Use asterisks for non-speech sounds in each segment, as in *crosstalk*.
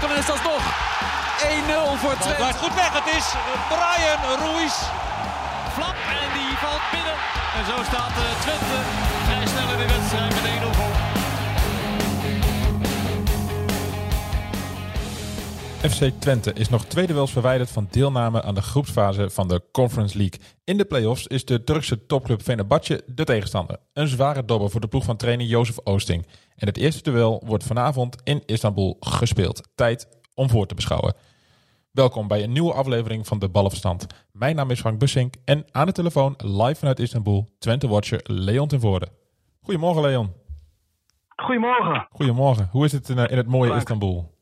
Daar Van Wolfswinkel en is dat nog 1-0 voor Twente. blijft goed weg. Het is Brian Ruiz. Flap en die valt binnen. En zo staat eh, Twente vrij snel in de wedstrijd FC Twente is nog twee duels verwijderd van deelname aan de groepsfase van de Conference League. In de play-offs is de Turkse topclub Fenerbahce de tegenstander. Een zware dobber voor de ploeg van trainer Jozef Oosting. En het eerste duel wordt vanavond in Istanbul gespeeld. Tijd om voor te beschouwen. Welkom bij een nieuwe aflevering van de Ballenverstand. Mijn naam is Frank Bussink en aan de telefoon live vanuit Istanbul Twente-watcher Leon ten Voorde. Goedemorgen Leon. Goedemorgen. Goedemorgen. Hoe is het in, eh, in het mooie Frank. Istanbul?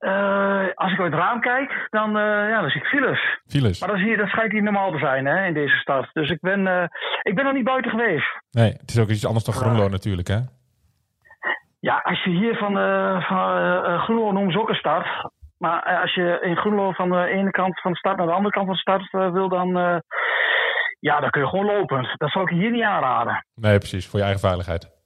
Eh, als ik uit het raam kijk, dan, eh, ja, dan zie ik files. Files? Maar dat, is hier, dat schijnt hier normaal te zijn hè, in deze stad. Dus ik ben, eh, ik ben nog niet buiten geweest. Nee, het is ook iets anders dan Groenlo natuurlijk hè? Ja, als je hier van, van Groenlo noemen ze ook een stad. Maar als je in Groenlo van de ene kant van de stad naar de andere kant van de stad wil, dan, ja, dan kun je gewoon lopen. Dat zou ik je hier niet aanraden. Nee, precies. Voor je eigen veiligheid.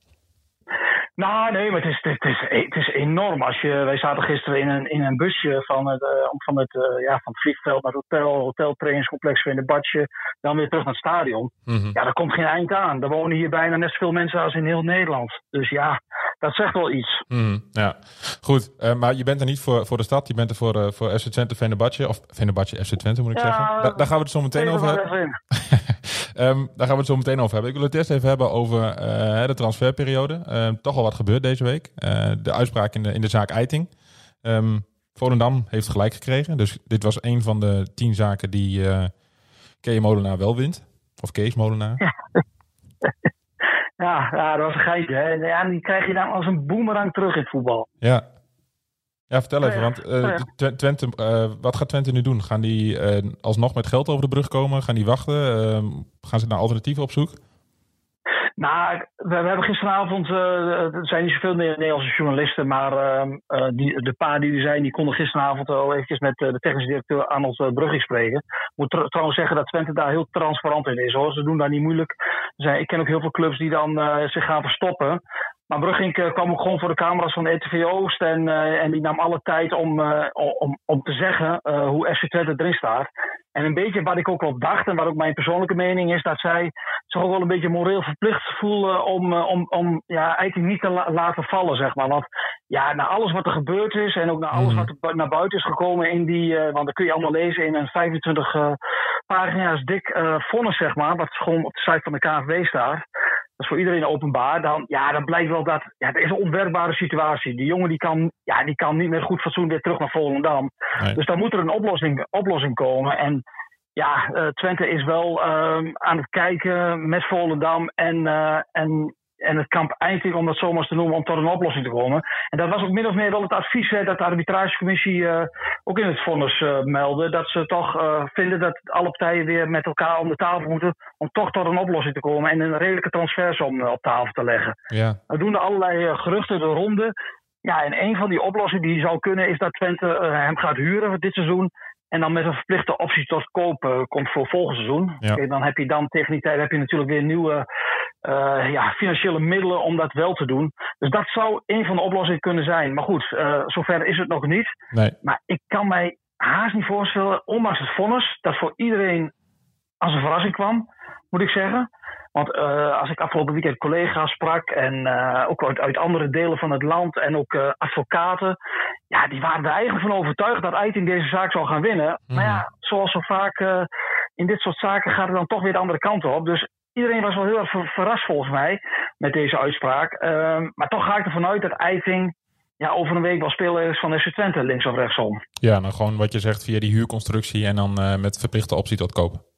Nou, nee, maar het is, het is, het is enorm. Als je, wij zaten gisteren in een, in een busje van het, eh, van, het, eh, ja, van het vliegveld naar het hotel, hoteltrainingscomplex in de badje, dan weer terug naar het stadion. Mhm. Ja, daar komt geen eind aan. Er wonen hier bijna net zoveel mensen als in heel Nederland. Dus ja, dat zegt wel iets. Mhm, Ja, goed. eh, maar je bent er niet voor, voor de stad. Je bent er voor, eh, voor FC Twente Fenerbahce. Of Fenerbahce FC Twente moet ik Ja, zeggen. Da- daar gaan we het zo meteen over hebben. *laughs* Ehm, daar gaan we het zo meteen over hebben. Ik wil het eerst even hebben over eh, de transferperiode. Ehm, toch al wat gebeurd deze week. Eh, de uitspraak in de, in de zaak Eiting. Ehm Volendam heeft gelijk gekregen. Dus dit was een van de tien zaken die eh Kees Molenaar wel wint. Of Kees Molenaar. Ja, *laughs* ja, dat was een geitje. Hè. Ja, die krijg je dan als een boemerang terug in voetbal. Ja. Ja, vertel even, ja. want eh, Oh Twente, eh, wat gaat Twente nu doen? Gaan die eh, alsnog met geld over de brug komen? Gaan die wachten? Ehm, gaan ze naar alternatieven op zoek? Nou, we, we hebben gisteravond, er zijn niet zoveel Ne- Nederlandse journalisten, maar ehm, eh, die, de paar die er zijn, die konden gisteravond al eventjes met de technische directeur Arnold uh, Brugging spreken. Ik moet tr- trouwens zeggen dat Twente daar heel transparant in is hoor. Ze doen daar niet moeilijk. Zijn, ik ken ook heel veel clubs die dan zich gaan verstoppen. Maar Brugging eh, kwam ook gewoon voor de camera's van ETV Oost en, eh, en die nam alle tijd om, eh, om, om te zeggen hoe FC Twente erin staat. En een beetje wat ik ook wel dacht en wat ook mijn persoonlijke mening is, dat zij zich ook wel een beetje moreel verplicht voelen om, om, om ja, eigenlijk niet te la- laten vallen, zeg maar. Want ja, na alles wat er gebeurd is en ook na alles Mhm. wat er naar buiten is gekomen in die, want dat kun je allemaal lezen in een 25 eh, pagina's dik eh vonnis, zeg maar, wat gewoon op de site van de KNVB staat. Dat is voor iedereen openbaar. Dan, ja, dan blijkt wel dat ja, het is een onwerkbare situatie. Die jongen die kan, ja, die kan niet met goed fatsoen weer terug naar Volendam. Nee. Dus dan moet er een oplossing, oplossing komen. En ja, eh, Twente is wel ehm, aan het kijken met Volendam en, eh, en, en het kamp Eindhoven, om dat zomaar te noemen, om tot een oplossing te komen. En dat was ook min of meer wel het advies hè, dat de arbitragecommissie eh, ook in het vonnis eh, meldde. Dat ze toch eh, vinden dat alle partijen weer met elkaar om de tafel moeten om toch tot een oplossing te komen en een redelijke transfersom op tafel te leggen. Ja. Er doen er allerlei geruchten de ronde. Ja, en een van die oplossingen die zou kunnen is dat Twente hem gaat huren voor dit seizoen. En dan met een verplichte optie tot koop eh, komt voor volgend seizoen. Ja. Dan heb je dan tegen die tijd heb je natuurlijk weer nieuwe eh, ja, financiële middelen om dat wel te doen. Dus dat zou een van de oplossingen kunnen zijn. Maar goed, eh, zover is het nog niet. Nee. Maar ik kan mij haast niet voorstellen, ondanks het vonnis, dat voor iedereen als een verrassing kwam, moet ik zeggen. Want eh, als ik afgelopen weekend collega's sprak en eh, ook uit, uit andere delen van het land en ook eh, advocaten, ja, die waren er eigenlijk van overtuigd dat Eiting deze zaak zou gaan winnen. Maar ja, zoals zo vaak in dit soort zaken gaat het dan toch weer de andere kant op. Dus iedereen was wel heel erg ver- verrast volgens mij met deze uitspraak. Ehm, maar toch ga ik ervan uit dat Eiting ja, over een week wel speler is van FC Twente, links of rechtsom. Ja, nou gewoon wat je zegt via die huurconstructie en dan met verplichte optie tot koop.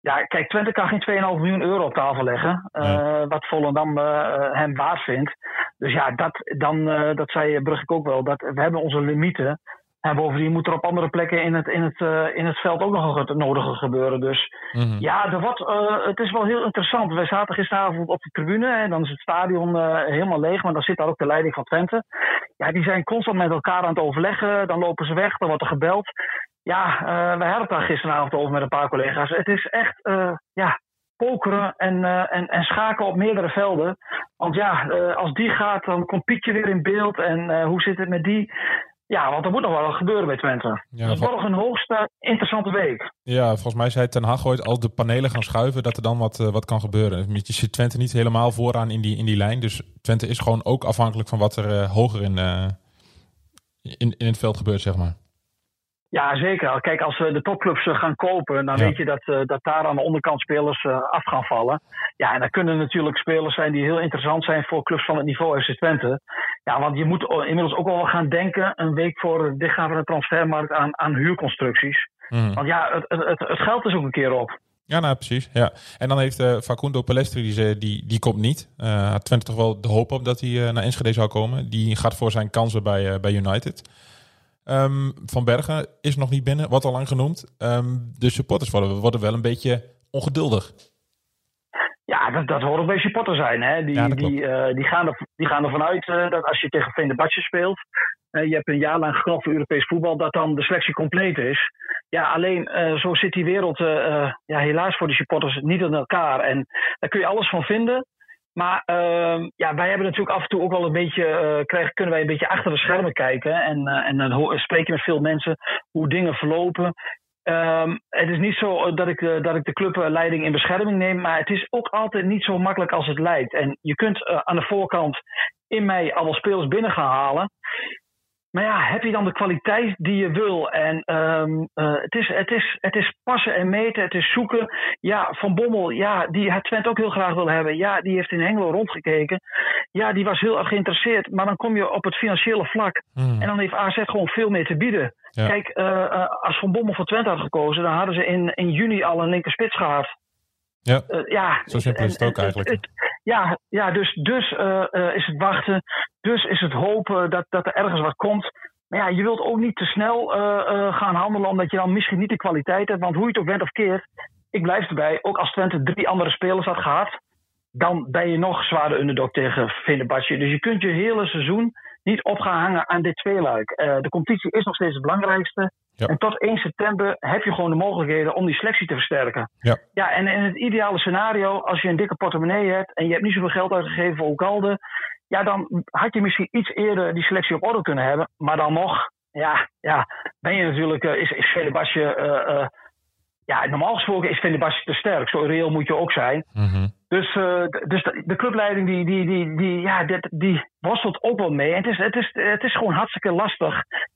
Ja, kijk, Twente kan geen 2,5 miljoen euro op tafel leggen. Uh, Wat Volendam uh, hem waard vindt. Dus ja, dat, dan, dat zei Brugge ook wel. Dat, we hebben onze limieten. En bovendien moet er op andere plekken in het, in het, in het veld ook nog het nodige gebeuren. Dus mm -hmm. ja, er wordt, het is wel heel interessant. Wij zaten gisteravond op de tribune. En dan is het stadion helemaal leeg. Maar dan zit daar ook de leiding van Twente. Ja, die zijn constant met elkaar aan het overleggen. Dan lopen ze weg, dan wordt er gebeld. Ja, uh, we hadden het daar gisteravond over met een paar collega's. Het is echt uh, ja, pokeren en, uh, en, en schakelen op meerdere velden. Want ja, als die gaat, dan komt Pietje weer in beeld. En hoe zit het met die? Ja, want er moet nog wel wat gebeuren bij Twente. Ja, het wordt een hoogste interessante week. Ja, volgens mij zei Ten Hag ooit, als de panelen gaan schuiven, dat er dan wat, wat kan gebeuren. Je zit Twente niet helemaal vooraan in die, in die lijn. Dus Twente is gewoon ook afhankelijk van wat er hoger in, in, in het veld gebeurt, zeg maar. Ja, zeker. Kijk, als we de topclubs eh, gaan kopen, dan weet je dat, uh, dat daar aan de onderkant spelers uh, af gaan vallen. Ja, en dan kunnen natuurlijk spelers zijn die heel interessant zijn voor clubs van het niveau FC Twente. Ja, want je moet inmiddels ook al gaan denken, een week voor dit gaan we de transfermarkt, aan, aan huurconstructies. Mm. Want ja, het, het, het, geld is ook een keer op. Ja, nou precies. Ja. En dan heeft uh, Facundo Palestri, die, die, die komt niet. Uh, had Twente toch wel de hoop op dat hij uh, naar Enschede zou komen. Die gaat voor zijn kansen bij, bij United. Um, van Bergen is nog niet binnen, wat al lang genoemd. Um, de supporters worden, worden wel een beetje ongeduldig. Ja, dat, dat hoort ook bij supporter zijn. Hè? Die, ja, die, uh, die, gaan er, die gaan ervan uit uh, dat als je tegen Venebatje speelt... Uh, je hebt een jaar lang genoeg voor Europees voetbal... dat dan de selectie compleet is. Ja, alleen zo zit die wereld ja, helaas voor de supporters niet in elkaar. En daar kun je alles van vinden... Maar uh, ja, wij hebben natuurlijk af en toe ook wel een beetje, krijgen, kunnen wij een beetje achter de schermen kijken. En, uh, en dan spreken met veel mensen hoe dingen verlopen. Um, het is niet zo dat ik, dat ik de clubleiding in bescherming neem, maar het is ook altijd niet zo makkelijk als het lijkt. En je kunt aan de voorkant in mei allemaal spelers binnen gaan halen. Maar ja, heb je dan de kwaliteit die je wil? En um, uh, het, is, het, is, het is passen en meten, het is zoeken. Ja, Van Bommel, ja, die het Twente ook heel graag wil hebben. Ja, die heeft in Hengelo rondgekeken. Ja, die was heel erg geïnteresseerd. Maar dan kom je op het financiële vlak. Hmm. En dan heeft AZ gewoon veel meer te bieden. Ja. Kijk, uh, uh, als Van Bommel voor Twente had gekozen, dan hadden ze in, in juni al een linkerspits gehad. Ja, ja zo simpel is het ook eigenlijk. Het, ja, ja, dus, dus uh, uh, is het wachten. Dus is het hopen dat, dat er ergens wat komt. Maar ja, je wilt ook niet te snel uh, gaan handelen, omdat je dan misschien niet de kwaliteit hebt. Want hoe je het ook bent of keert, ik blijf erbij. Ook als Twente drie andere spelers had gehad, dan ben je nog zwaarder underdog tegen Fenerbahce. Dus je kunt je hele seizoen niet op gaan hangen aan dit tweeluik. de competitie is nog steeds het belangrijkste. Ja. En tot 1 september heb je gewoon de mogelijkheden om die selectie te versterken. Ja. ja, en in het ideale scenario, als je een dikke portemonnee hebt en je hebt niet zoveel geld uitgegeven voor Oekalde, ja, dan had je misschien iets eerder die selectie op orde kunnen hebben. Maar dan nog, ja, ja ben je natuurlijk, uh, is, is Fenerbahce, uh, uh, ja, normaal gesproken is Fenerbahce te sterk. Zo reëel moet je ook zijn. Mm -hmm. Dus, dus de, clubleiding die, die, die, die, ja, die, die worstelt ook wel mee. En het is, het, is, het is gewoon hartstikke lastig.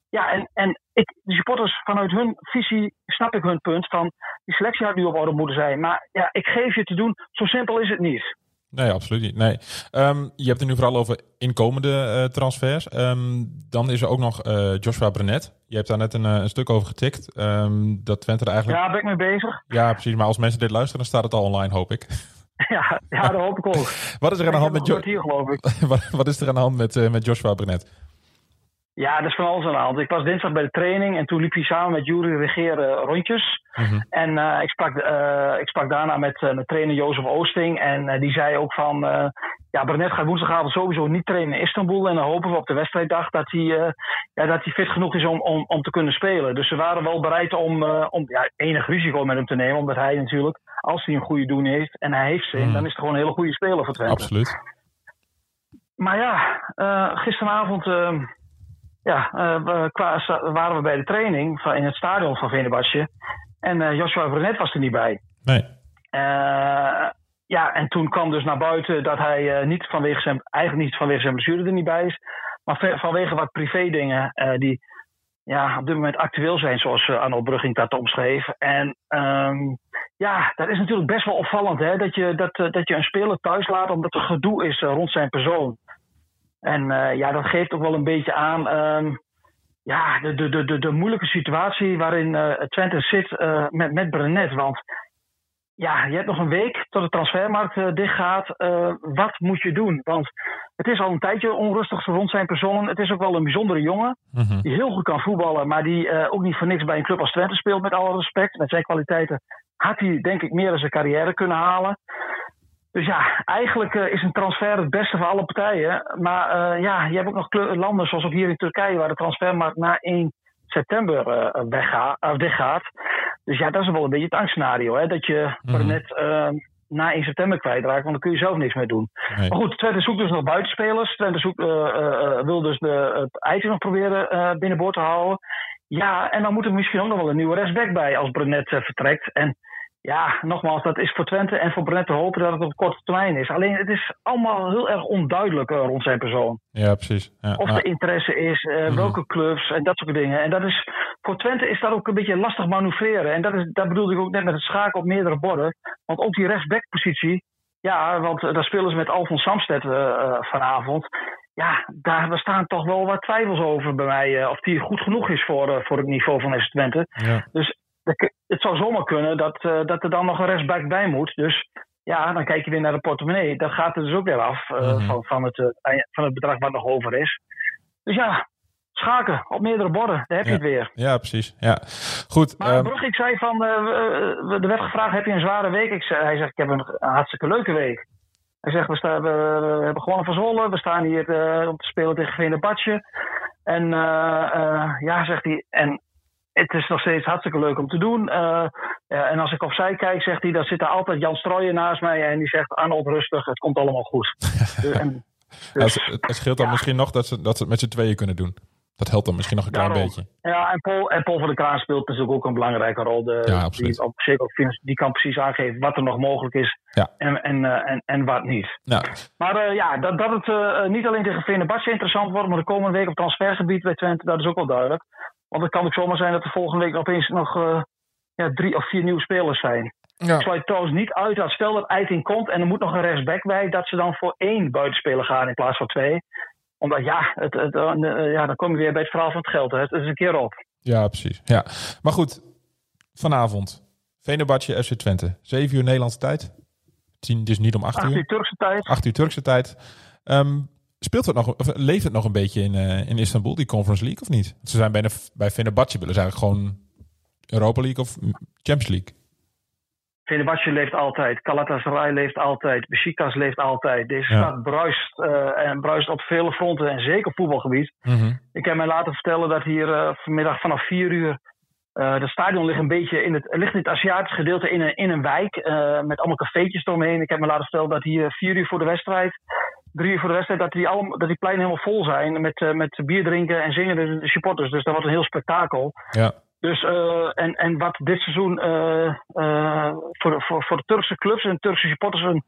Ja, en, en ik, de supporters vanuit hun visie snap ik hun punt van die selectie had nu op orde moeten zijn. Maar ja, ik geef je te doen, zo simpel is het niet. Nee, absoluut niet. Nee. Um, je hebt het nu vooral over inkomende uh, transfers. Um, dan is er ook nog uh, Joshua Brenet. Je hebt daar net een, een stuk over getikt. Um, dat Twente er eigenlijk... Ja, ben ik mee bezig. Ja, precies. Maar als mensen dit luisteren, dan staat het al online, hoop ik. Ja, ja dat hoop ik ook. wat is er aan de hand met, jo *laughs* wat, wat is er aan de hand met, uh, met Joshua Brenet? Ja, dat is van alles aan de hand. Ik was dinsdag bij de training en toen liep hij samen met Jury Regeren rondjes. Mm -hmm. En uh, ik, sprak, uh, ik sprak daarna met, uh, met trainer Jozef Oosting. En die zei ook van, ja, Brenet gaat woensdagavond sowieso niet trainen in Istanbul. En dan hopen we op de wedstrijddag dat hij, ja, dat hij fit genoeg is om, om, om te kunnen spelen. Dus ze waren wel bereid om, om ja, enig risico met hem te nemen. Omdat hij natuurlijk, als hij een goede doen heeft en hij heeft zin, mm. dan is het gewoon een hele goede speler voor Twente. Absoluut. Maar ja, gisteravond ja, uh, waren we bij de training van, in het stadion van Venebadje. En Joshua Brunet was er niet bij. Nee. Uh, ja, en toen kwam dus naar buiten dat hij niet vanwege zijn, eigenlijk niet vanwege zijn blessure er niet bij is. Maar vanwege wat privé dingen die ja, op dit moment actueel zijn, zoals Arnold Brugging dat omschreef. En um, ja, dat is natuurlijk best wel opvallend, hè, dat je, dat, dat je een speler thuis laat omdat er gedoe is rond zijn persoon. En uh, ja, dat geeft ook wel een beetje aan um, ja, de, de, de, de, moeilijke situatie waarin uh, Twente zit uh, met, met Brenet. Want ja, je hebt nog een week tot de transfermarkt uh, dichtgaat. Uh, wat moet je doen? Want het is al een tijdje onrustig rond zijn persoon. Het is ook wel een bijzondere jongen. Mhm. Die heel goed kan voetballen. Maar die uh, ook niet voor niks bij een club als Twente speelt. Met alle respect. Met zijn kwaliteiten had hij denk ik meer dan zijn carrière kunnen halen. Dus ja, eigenlijk is een transfer het beste voor alle partijen. Maar ja, je hebt ook nog landen zoals ook hier in Turkije. Waar de transfermarkt na 1 september weggaat, dichtgaat. Dus ja, dat is wel een beetje het angstscenario. Hè? Dat je Mhm. net na 1 september kwijtraakt, want dan kun je zelf niks meer doen. Nee. Maar goed, Twente zoekt dus nog buitenspelers. Twente zoekt, eh, eh, eh, wil dus de, het eitje nog proberen binnenboord te houden. Ja, en dan moet er misschien ook nog wel een nieuwe rechtsback bij als Brenet eh, vertrekt. En ja, nogmaals, dat is voor Twente en voor Brenet te hopen dat het op korte termijn is. Alleen het is allemaal heel erg onduidelijk eh, rond zijn persoon. Ja, precies. Ja, Of er interesse is, eh, Mhm. welke clubs en dat soort dingen. En dat is, voor Twente is dat ook een beetje lastig manoeuvreren. En dat, is, dat bedoelde ik ook net met het schaken op meerdere borden. Want ook die rechtsbackpositie, ja, want eh, daar spelen ze met Alfons Samsted eh, vanavond. Ja, daar daar staan toch wel wat twijfels over bij mij. of die goed genoeg is voor, voor het niveau van FC Twente. ja. Dus het zou zomaar kunnen dat, eh, dat er dan nog een rechtsback bij moet. Dus ja, dan kijk je weer naar de portemonnee. Dat gaat er dus ook weer af eh, Mhm. van, van, het, eh, van het bedrag wat nog over is. Dus ja, schaken op meerdere borden. Daar heb je Ja. het weer. ja, precies. Ja. Goed. Maar ehm, Brug, ik zei van, er werd gevraagd, heb je een zware week? Ik zei, hij zegt, ik heb een, hartstikke leuke week. Hij zegt, we, staan, we, we hebben gewonnen van Zwolle. We staan hier om te spelen tegen Venebatje. En ja, zegt hij, en het is nog steeds hartstikke leuk om te doen. Eh, en als ik opzij kijk, zegt hij, dan zit er altijd Jan Strooijen naast mij. En die zegt, Arnold, rustig, het komt allemaal goed. *laughs* Dus- en, ja, dus- het, het scheelt dan ja. misschien nog dat ze, dat ze het met z'n tweeën kunnen doen. Dat helpt dan misschien nog een klein beetje. Ja, en Paul, en Paul van der Kraan speelt natuurlijk ook een belangrijke rol. De, Ja, absoluut. Die, op zich ook, die kan precies aangeven wat er nog mogelijk is Ja. en, en, eh, en, en wat niet. Maar eh, ja, dat, dat het niet alleen tegen Fenerbahce interessant wordt, maar de komende week op transfergebied bij Twente, dat is ook wel duidelijk. Want het kan ook zomaar zijn dat er volgende week opeens nog eh, ja, drie of vier nieuwe spelers zijn. ja. Ik sluit trouwens niet uit dat stel dat Eiting komt en er moet nog een rechtsback bij, dat ze dan voor één buitenspeler gaan in plaats van twee. Omdat ja, het, het, eh, ja dan kom je weer bij het verhaal van het geld. Hè. Het is een keer op. Ja, precies. Ja. Maar goed, vanavond. Venerbahce, FC Twente. 7 uur Nederlandse tijd. Tien- Dus niet om 8 Acht uur uur. Turkse tijd. 8 uur Turkse tijd. Ehm, speelt het nog, of leeft het nog een beetje in, eh, in Istanbul, die Conference League, of niet? Ze zijn bij, de, bij Fenerbahce willen ze eigenlijk gewoon Europa League of Champions League. Fenerbahce leeft altijd. Galatasaray leeft altijd. Besiktas leeft altijd. Deze Ja. stad bruist eh, en bruist op vele fronten en zeker op voetbalgebied. Mhm. Ik heb mij laten vertellen dat hier eh, vanmiddag vanaf 4 uur. eh het stadion ligt een beetje in het, ligt in het Aziatische gedeelte in een, in een wijk. eh, met allemaal cafeetjes eromheen. Ik heb me laten vertellen dat hier 4 uur voor de wedstrijd. Drie uur voor de wedstrijd. Dat die, allemaal, dat die pleinen helemaal vol zijn. Met, eh, met bier drinken en zingen de supporters. Dus dat wordt een heel spektakel. Ja. Dus, eh, en, en wat dit seizoen eh, voor, voor, voor de Turkse clubs en Turkse supporters een,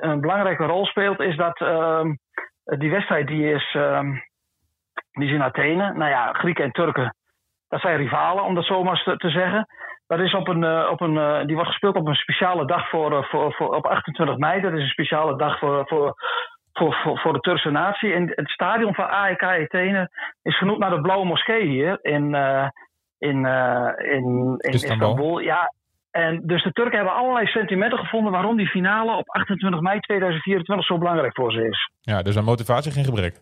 een, belangrijke rol speelt, is dat ehm, die wedstrijd die is, ehm, die is in Athene. Nou ja, Grieken en Turken, dat zijn rivalen, om dat zo maar eens te, te zeggen. Dat is op een, op een, die wordt gespeeld op een speciale dag voor, voor, voor, op 28 mei. Dat is een speciale dag voor, voor, voor, voor, voor de Turkse natie. En het stadion van AEK Athene is genoemd naar de Blauwe Moskee hier in, eh, in, eh, in, in Istanbul. Istanbul. Ja, en dus de Turken hebben allerlei sentimenten gevonden waarom die finale op 28 mei 2024 zo belangrijk voor ze is. ja, dus aan motivatie geen gebrek.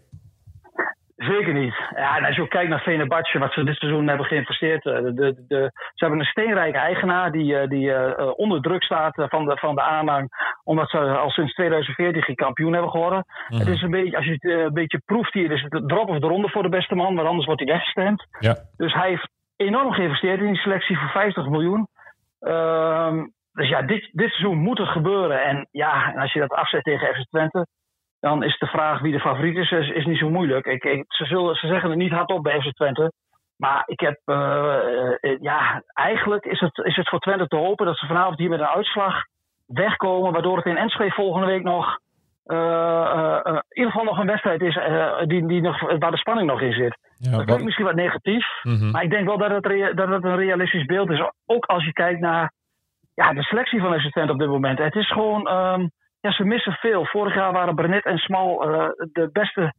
Zeker niet. Ja, en als je ook kijkt naar Fenerbahce, wat ze dit seizoen hebben geïnvesteerd. eh, De, de, de, ze hebben een steenrijke eigenaar die, eh, die eh, onder druk staat van de, van de aanhang. Omdat ze al sinds 2014 geen kampioen hebben geworden. Mhm. Het is een beetje, als je het een beetje proeft hier, is het de drop of de ronde voor de beste man. Want anders wordt hij weggestemd. Ja. Dus hij heeft enorm geïnvesteerd in die selectie voor 50 miljoen. Ehm, dus ja, dit, dit seizoen moet het gebeuren. En ja, en als je dat afzet tegen FC Twente, dan is de vraag wie de favoriet is, is, is niet zo moeilijk. Ik, ik- ze, zullen, ze zeggen het niet hardop bij FC Twente. Maar ik heb, eh, eh, ja, eigenlijk is het, is het voor Twente te hopen dat ze vanavond hier met een uitslag wegkomen. Waardoor het in Enschede volgende week nog, eh, in ieder geval nog een wedstrijd is die, die nog, waar de spanning nog in zit. Ja, Dat klinkt misschien wat negatief. Mhm. Maar ik denk wel dat het, dat het een realistisch beeld is. Ook als je kijkt naar ja, de selectie van FC Twente op dit moment. Het is gewoon, ehm, ja, ze missen veel. Vorig jaar waren Brenet en Smal eh, de beste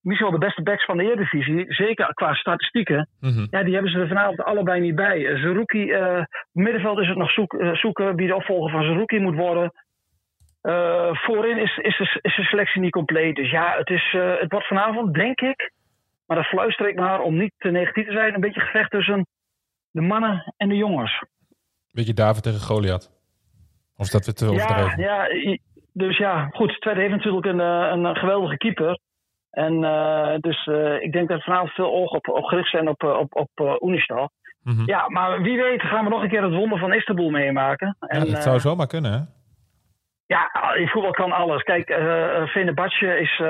misschien wel de beste backs van de Eredivisie. Zeker qua statistieken. Mhm. Ja, die hebben ze er vanavond allebei niet bij. Uh, Zerouki, uh, middenveld is het nog zoek, zoeken wie de opvolger van Zerouki moet worden. voorin is, is, de, is de selectie niet compleet. Dus ja, het, is, het wordt vanavond, denk ik, maar dat fluister ik maar om niet te negatief te zijn, een beetje gevecht tussen de mannen en de jongens. Beetje David tegen Goliath. Of is dat weer te overdreven? Ja, ja, dus ja, goed. Tweede heeft natuurlijk een, een geweldige keeper. En uh, dus uh, ik denk dat vanavond veel ogen op, op gericht zijn op, op, op uh, Unistal. Mm -hmm. Ja, maar wie weet gaan we nog een keer het wonder van Istanbul meemaken. Ja, en, dat zou zomaar kunnen, hè? Ja, in voetbal kan alles. Kijk, uh, Venebatje is,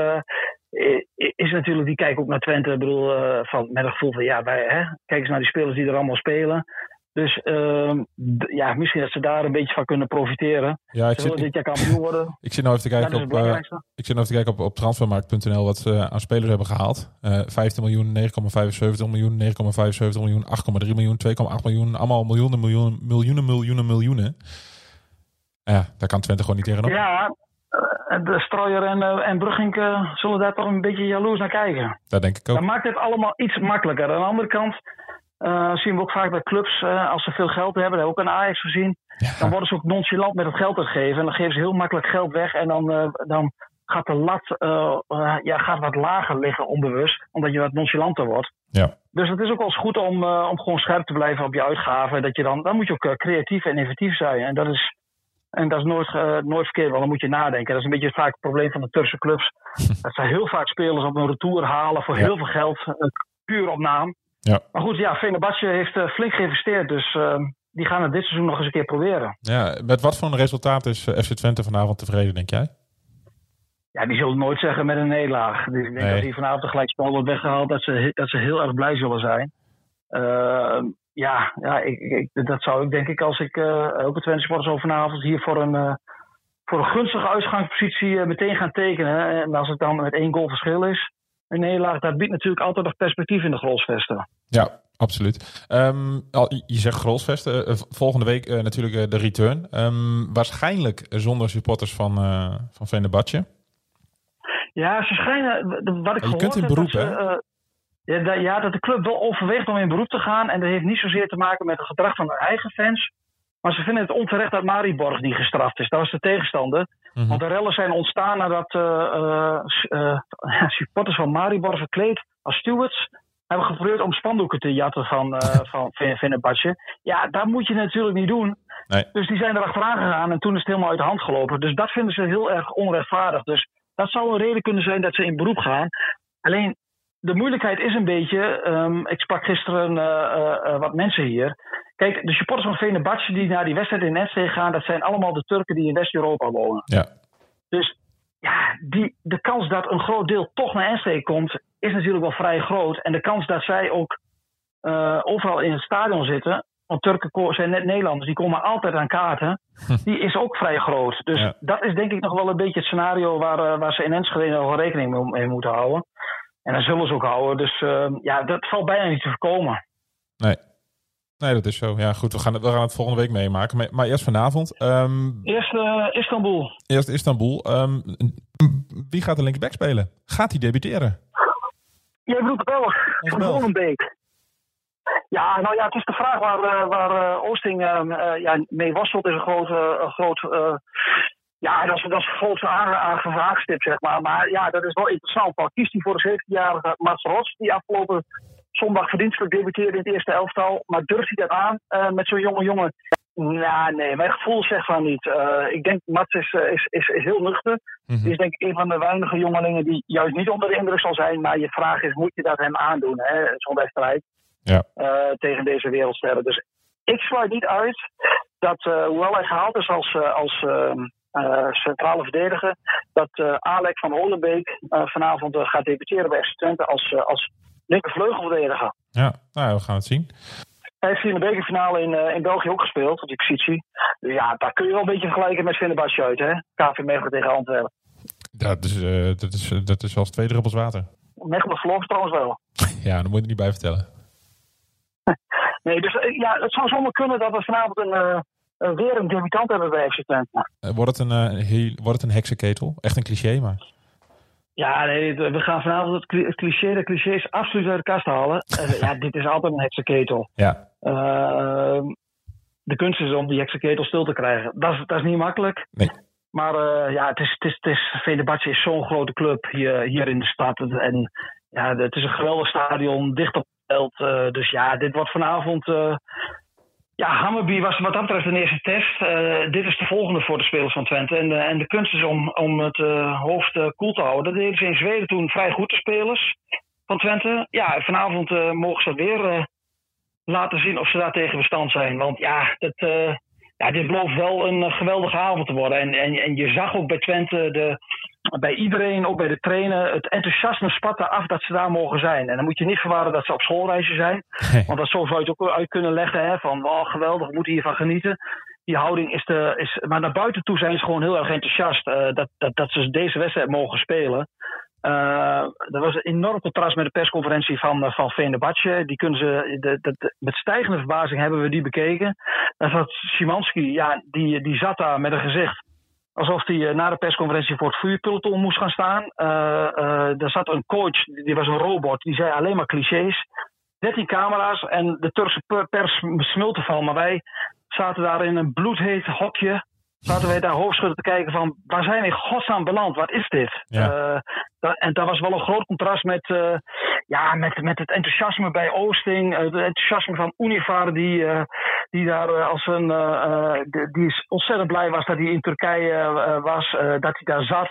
is natuurlijk, die kijkt ook naar Twente. Ik bedoel, van, met een gevoel van, ja, wij, hè, kijk eens naar die spelers die er allemaal spelen. Dus uh, ja, misschien dat ze daar een beetje van kunnen profiteren. Ja, ik ze zit, dit jaar kampioen worden. *laughs* Ik zit nou even te kijken, op, uh, ik zit nou even te kijken op, op transfermarkt.nl wat ze aan spelers hebben gehaald. Uh, 15 miljoen, 9,75 miljoen, 9,75 miljoen, 8,3 miljoen, 2,8 miljoen. Allemaal miljoenen, miljoenen, miljoenen, miljoenen, miljoenen. Ja, daar kan Twente gewoon niet tegenop. Ja, de Strooier en, uh, en Brugging uh, zullen daar toch een beetje jaloers naar kijken. Dat denk ik ook. Dat maakt het allemaal iets makkelijker. Aan de andere kant uh, zien we ook vaak bij clubs, uh, als ze veel geld hebben, dat hebben we ook aan Ajax gezien, ja. dan worden ze ook nonchalant met het geld gegeven. En dan geven ze heel makkelijk geld weg en dan, uh, dan gaat de lat ja, gaat wat lager liggen onbewust, omdat je wat nonchalanter wordt. Ja. Dus het is ook wel eens goed om, om gewoon scherp te blijven op je uitgaven. Dat je dan, dan moet je ook creatief en innovatief zijn. En dat is, en dat is nooit, nooit verkeerd, want dan moet je nadenken. Dat is een beetje vaak het probleem van de Turkse clubs. *laughs* dat zij heel vaak spelers op een retour halen voor ja. heel veel geld, puur op naam. Ja. Maar goed, ja, Fenerbahce heeft uh, flink geïnvesteerd. Dus uh, die gaan het dit seizoen nog eens een keer proberen. Ja, met wat voor een resultaat is uh, FC Twente vanavond tevreden, denk jij? Ja, die zullen nooit zeggen met een nederlaag. Dus ik denk nee. dat die vanavond een gelijkspel wordt weggehaald. Dat ze, dat ze heel erg blij zullen zijn. ja, ja ik, ik, dat zou ik denk ik als ik ook het Twente supporters over vanavond hier voor een, voor een gunstige uitgangspositie meteen gaan tekenen. En als het dan met één goal verschil is een nederlaag, dat biedt natuurlijk altijd nog perspectief in de Grolsvesten. Ja, absoluut. Um, je zegt Grolsvesten. volgende week uh, natuurlijk uh, de return. Um, waarschijnlijk zonder supporters van, uh, van Venebatje. Ja, ze schijnen... Wat ik je kunt in beroep, hè? Ja, da, ja, dat de club wel overweegt om in beroep te gaan. En dat heeft niet zozeer te maken met het gedrag van de eigen fans. Maar ze vinden het onterecht dat Mariborg niet gestraft is. Dat was de tegenstander. -hmm. Want de rellen zijn ontstaan nadat *laughs* uh, uh, supporters van Maribor verkleed als stewards hebben geprobeerd om spandoeken te jatten van, *laughs* van Fenerbahce. Ja, dat moet je natuurlijk niet doen. Nee. Dus die zijn er achteraan gegaan en toen is het helemaal uit de hand gelopen. Dus dat vinden ze heel erg onrechtvaardig. Dus dat zou een reden kunnen zijn dat ze in beroep gaan. Alleen de moeilijkheid is een beetje. Um, ik sprak gisteren uh, uh, wat mensen hier. Kijk, de supporters van Fenerbahce die naar die wedstrijd in Enschede gaan, dat zijn allemaal de Turken die in West-Europa wonen. Ja. Dus ja, die, de kans dat een groot deel toch naar Enschede komt, is natuurlijk wel vrij groot. En de kans dat zij ook uh, overal in het stadion zitten, want Turken zijn net Nederlanders, die komen altijd aan kaarten, die is ook vrij groot. Dus Ja. dat is denk ik nog wel een beetje het scenario waar, waar ze in Enschede nog rekening mee moeten houden. En dat zullen ze ook houden. Dus uh, ja, dat valt bijna niet te voorkomen. Nee. Nee, dat is zo. Ja, goed. We gaan het, we gaan het volgende week meemaken. Maar, maar eerst vanavond. Um, Eerst uh, Istanbul. eerst Istanbul. Um, wie gaat de linkerback spelen? Gaat hij debuteren? Jij bedoelt Belg. Molenbeek. Ja, nou ja, het is de vraag waar, uh, waar uh, Oosting ja, mee worstelt. is een groot... een groot ja, dat is, dat is een groot aangevraagstip, zeg maar. Maar ja, dat is wel interessant. Al kiest hij voor de 17-jarige Mats Rots, die afgelopen zondag verdienstelijk debuteerde in het eerste elftal. Maar durft hij dat aan uh, met zo'n jonge jongen? Nou, nee, mijn gevoel zegt van niet. Uh, ik denk Mats is, is, is, is heel nuchter. Mm -hmm. is denk ik een van de weinige jongelingen die juist niet onder de indruk zal zijn. Maar je vraag is, moet je dat hem aandoen, zo'n wedstrijd? Ja. Uh, tegen deze wereldsterren. Dus ik sluit niet uit dat, hoewel hij gehaald is als, als uh, centrale verdediger, dat uh, Alek van Holenbeek uh, vanavond gaat debuteren bij FC Twente als, als linkervleugelverdediger. Ja, nou, we gaan het zien. Hij heeft hier in de bekerfinale in, in België ook gespeeld, op de positie. Ja, daar kun je wel een beetje vergelijken met Fenerbahce uit, hè? KV Mechelen tegen Antwerpen. Dat is, dat is, dat is als twee druppels water. Mechelen verloor trouwens wel. *laughs* Ja, daar moet je er niet bij vertellen. *laughs* nee, dus ja, het zou zomaar kunnen dat we vanavond een uh, weer een debutant hebben bij FC Twente. Uh, wordt, het een, uh, heel, wordt het een heksenketel? Echt een cliché, maar... Ja, nee, we gaan vanavond het cliché, de clichés absoluut uit de kast halen. *laughs* Ja, dit is altijd een heksenketel. Ja. Uh, de kunst is om die heksenketel stil te krijgen. Dat is, dat is niet makkelijk. Nee. Maar uh, ja, het is, het is, het is, is zo'n grote club hier, hier in de stad. En ja, het is een geweldig stadion, dicht op het veld. Uh, dus ja, dit wordt vanavond ja, Hammerby was wat dat betreft een eerste test. Uh, dit is de volgende voor de spelers van Twente. En, en de kunst is om, om het uh, hoofd koel te houden. Dat deden ze in Zweden toen vrij goed, de spelers van Twente. Ja, vanavond mogen ze weer laten zien of ze daar tegen bestand zijn. Want ja, dat, ja, dit belooft wel een geweldige avond te worden. En, en, en je zag ook bij Twente de, bij iedereen, ook bij de trainer, het enthousiasme spatte af dat ze daar mogen zijn. En dan moet je niet verwarren dat ze op schoolreizen zijn. *laughs* Want dat zo zou je het ook uit kunnen leggen. Hè, van oh, geweldig, we moeten hiervan genieten. Die houding is de. Is, maar naar buiten toe zijn ze gewoon heel erg enthousiast uh, dat, dat, dat ze deze wedstrijd mogen spelen. Uh, er was een enorm contrast met de persconferentie van, uh, van. Die kunnen ze, de, de, met stijgende verbazing hebben we die bekeken. Daar zat Szymanski, ja, die, die zat daar met een gezicht alsof hij na de persconferentie voor het vuurpeloton moest gaan staan. Uh, er zat een coach, die was een robot, die zei alleen maar clichés. 13 camera's en de Turkse pers smulten van. Maar wij zaten daar in een bloedheet hokje zaten wij daar hoofdschudden te kijken van waar zijn we in godsnaam beland? Wat is dit? Ja. Uh, dat, en dat was wel een groot contrast met, uh, ja, met, met het enthousiasme bij Oosting. Uh, het enthousiasme van Univar die, die daar als een die is ontzettend blij was dat hij in Turkije was, dat hij daar zat.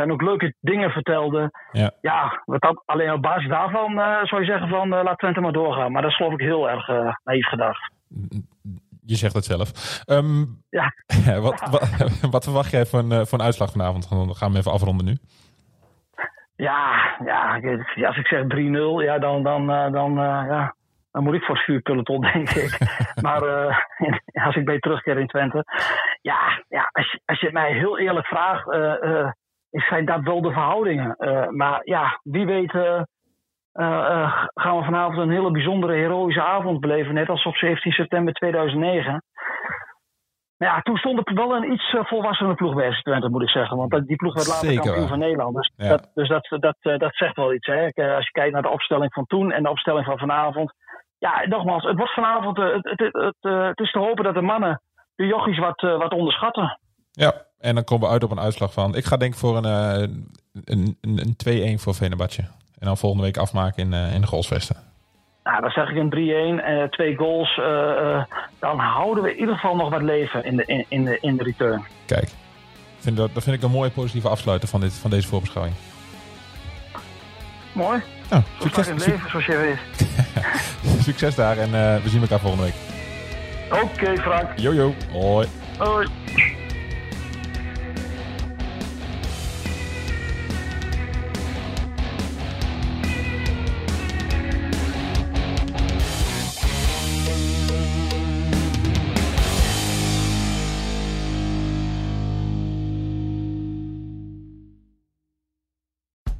en ook leuke dingen vertelde. Ja, ja wat dat, alleen op basis daarvan zou je zeggen van laat Twente maar doorgaan. Maar dat is geloof ik heel erg naïef gedacht. Je zegt het zelf. Um, ja. *laughs* wat, wat, *laughs* wat, verwacht jij van, uh, van uitslag vanavond? Dan gaan we even afronden nu. Ja, ja als ik zeg 3-0, ja, dan, dan, uh, dan, uh, ja, dan moet ik voor het vuurpeloton, *laughs* denk ik. maar als ik bij terugkeer in Twente. Ja, ja als, je, als je mij heel eerlijk vraagt, zijn dat wel de verhoudingen. maar ja, wie weet uh, uh, gaan we vanavond een hele bijzondere, heroïsche avond beleven. Net als op 17 september 2009. Maar ja, toen stond er wel een iets uh, volwassener ploeg bij FC Twente, moet ik zeggen. Want die ploeg werd later Zeker, kampioen van Nederland. Dus, Ja. dat, dus dat, dat, dat zegt wel iets. Hè? Als je kijkt naar de opstelling van toen en de opstelling van vanavond. Ja, nogmaals, het wordt vanavond. het, het, het, het is te hopen dat de mannen de jochies wat, wat onderschatten. Ja, en dan komen we uit op een uitslag van. Ik ga denk voor een, een, een, een 2-1 voor Venebadje. En dan volgende week afmaken in, uh, in de goalsvesten. Nou, dan zeg ik een 3-1, uh, twee goals. Uh, dan houden we in ieder geval nog wat leven in de, in, in de, in de return. Kijk, vind dat, dat vind ik een mooie positieve afsluiter van, dit, van deze voorbeschouwing. Mooi. Nou, succes, in het leven, zoals je weet. *laughs* succes daar en we zien elkaar volgende week. Oké, okay, Frank. Jojo. Hoi. Hoi.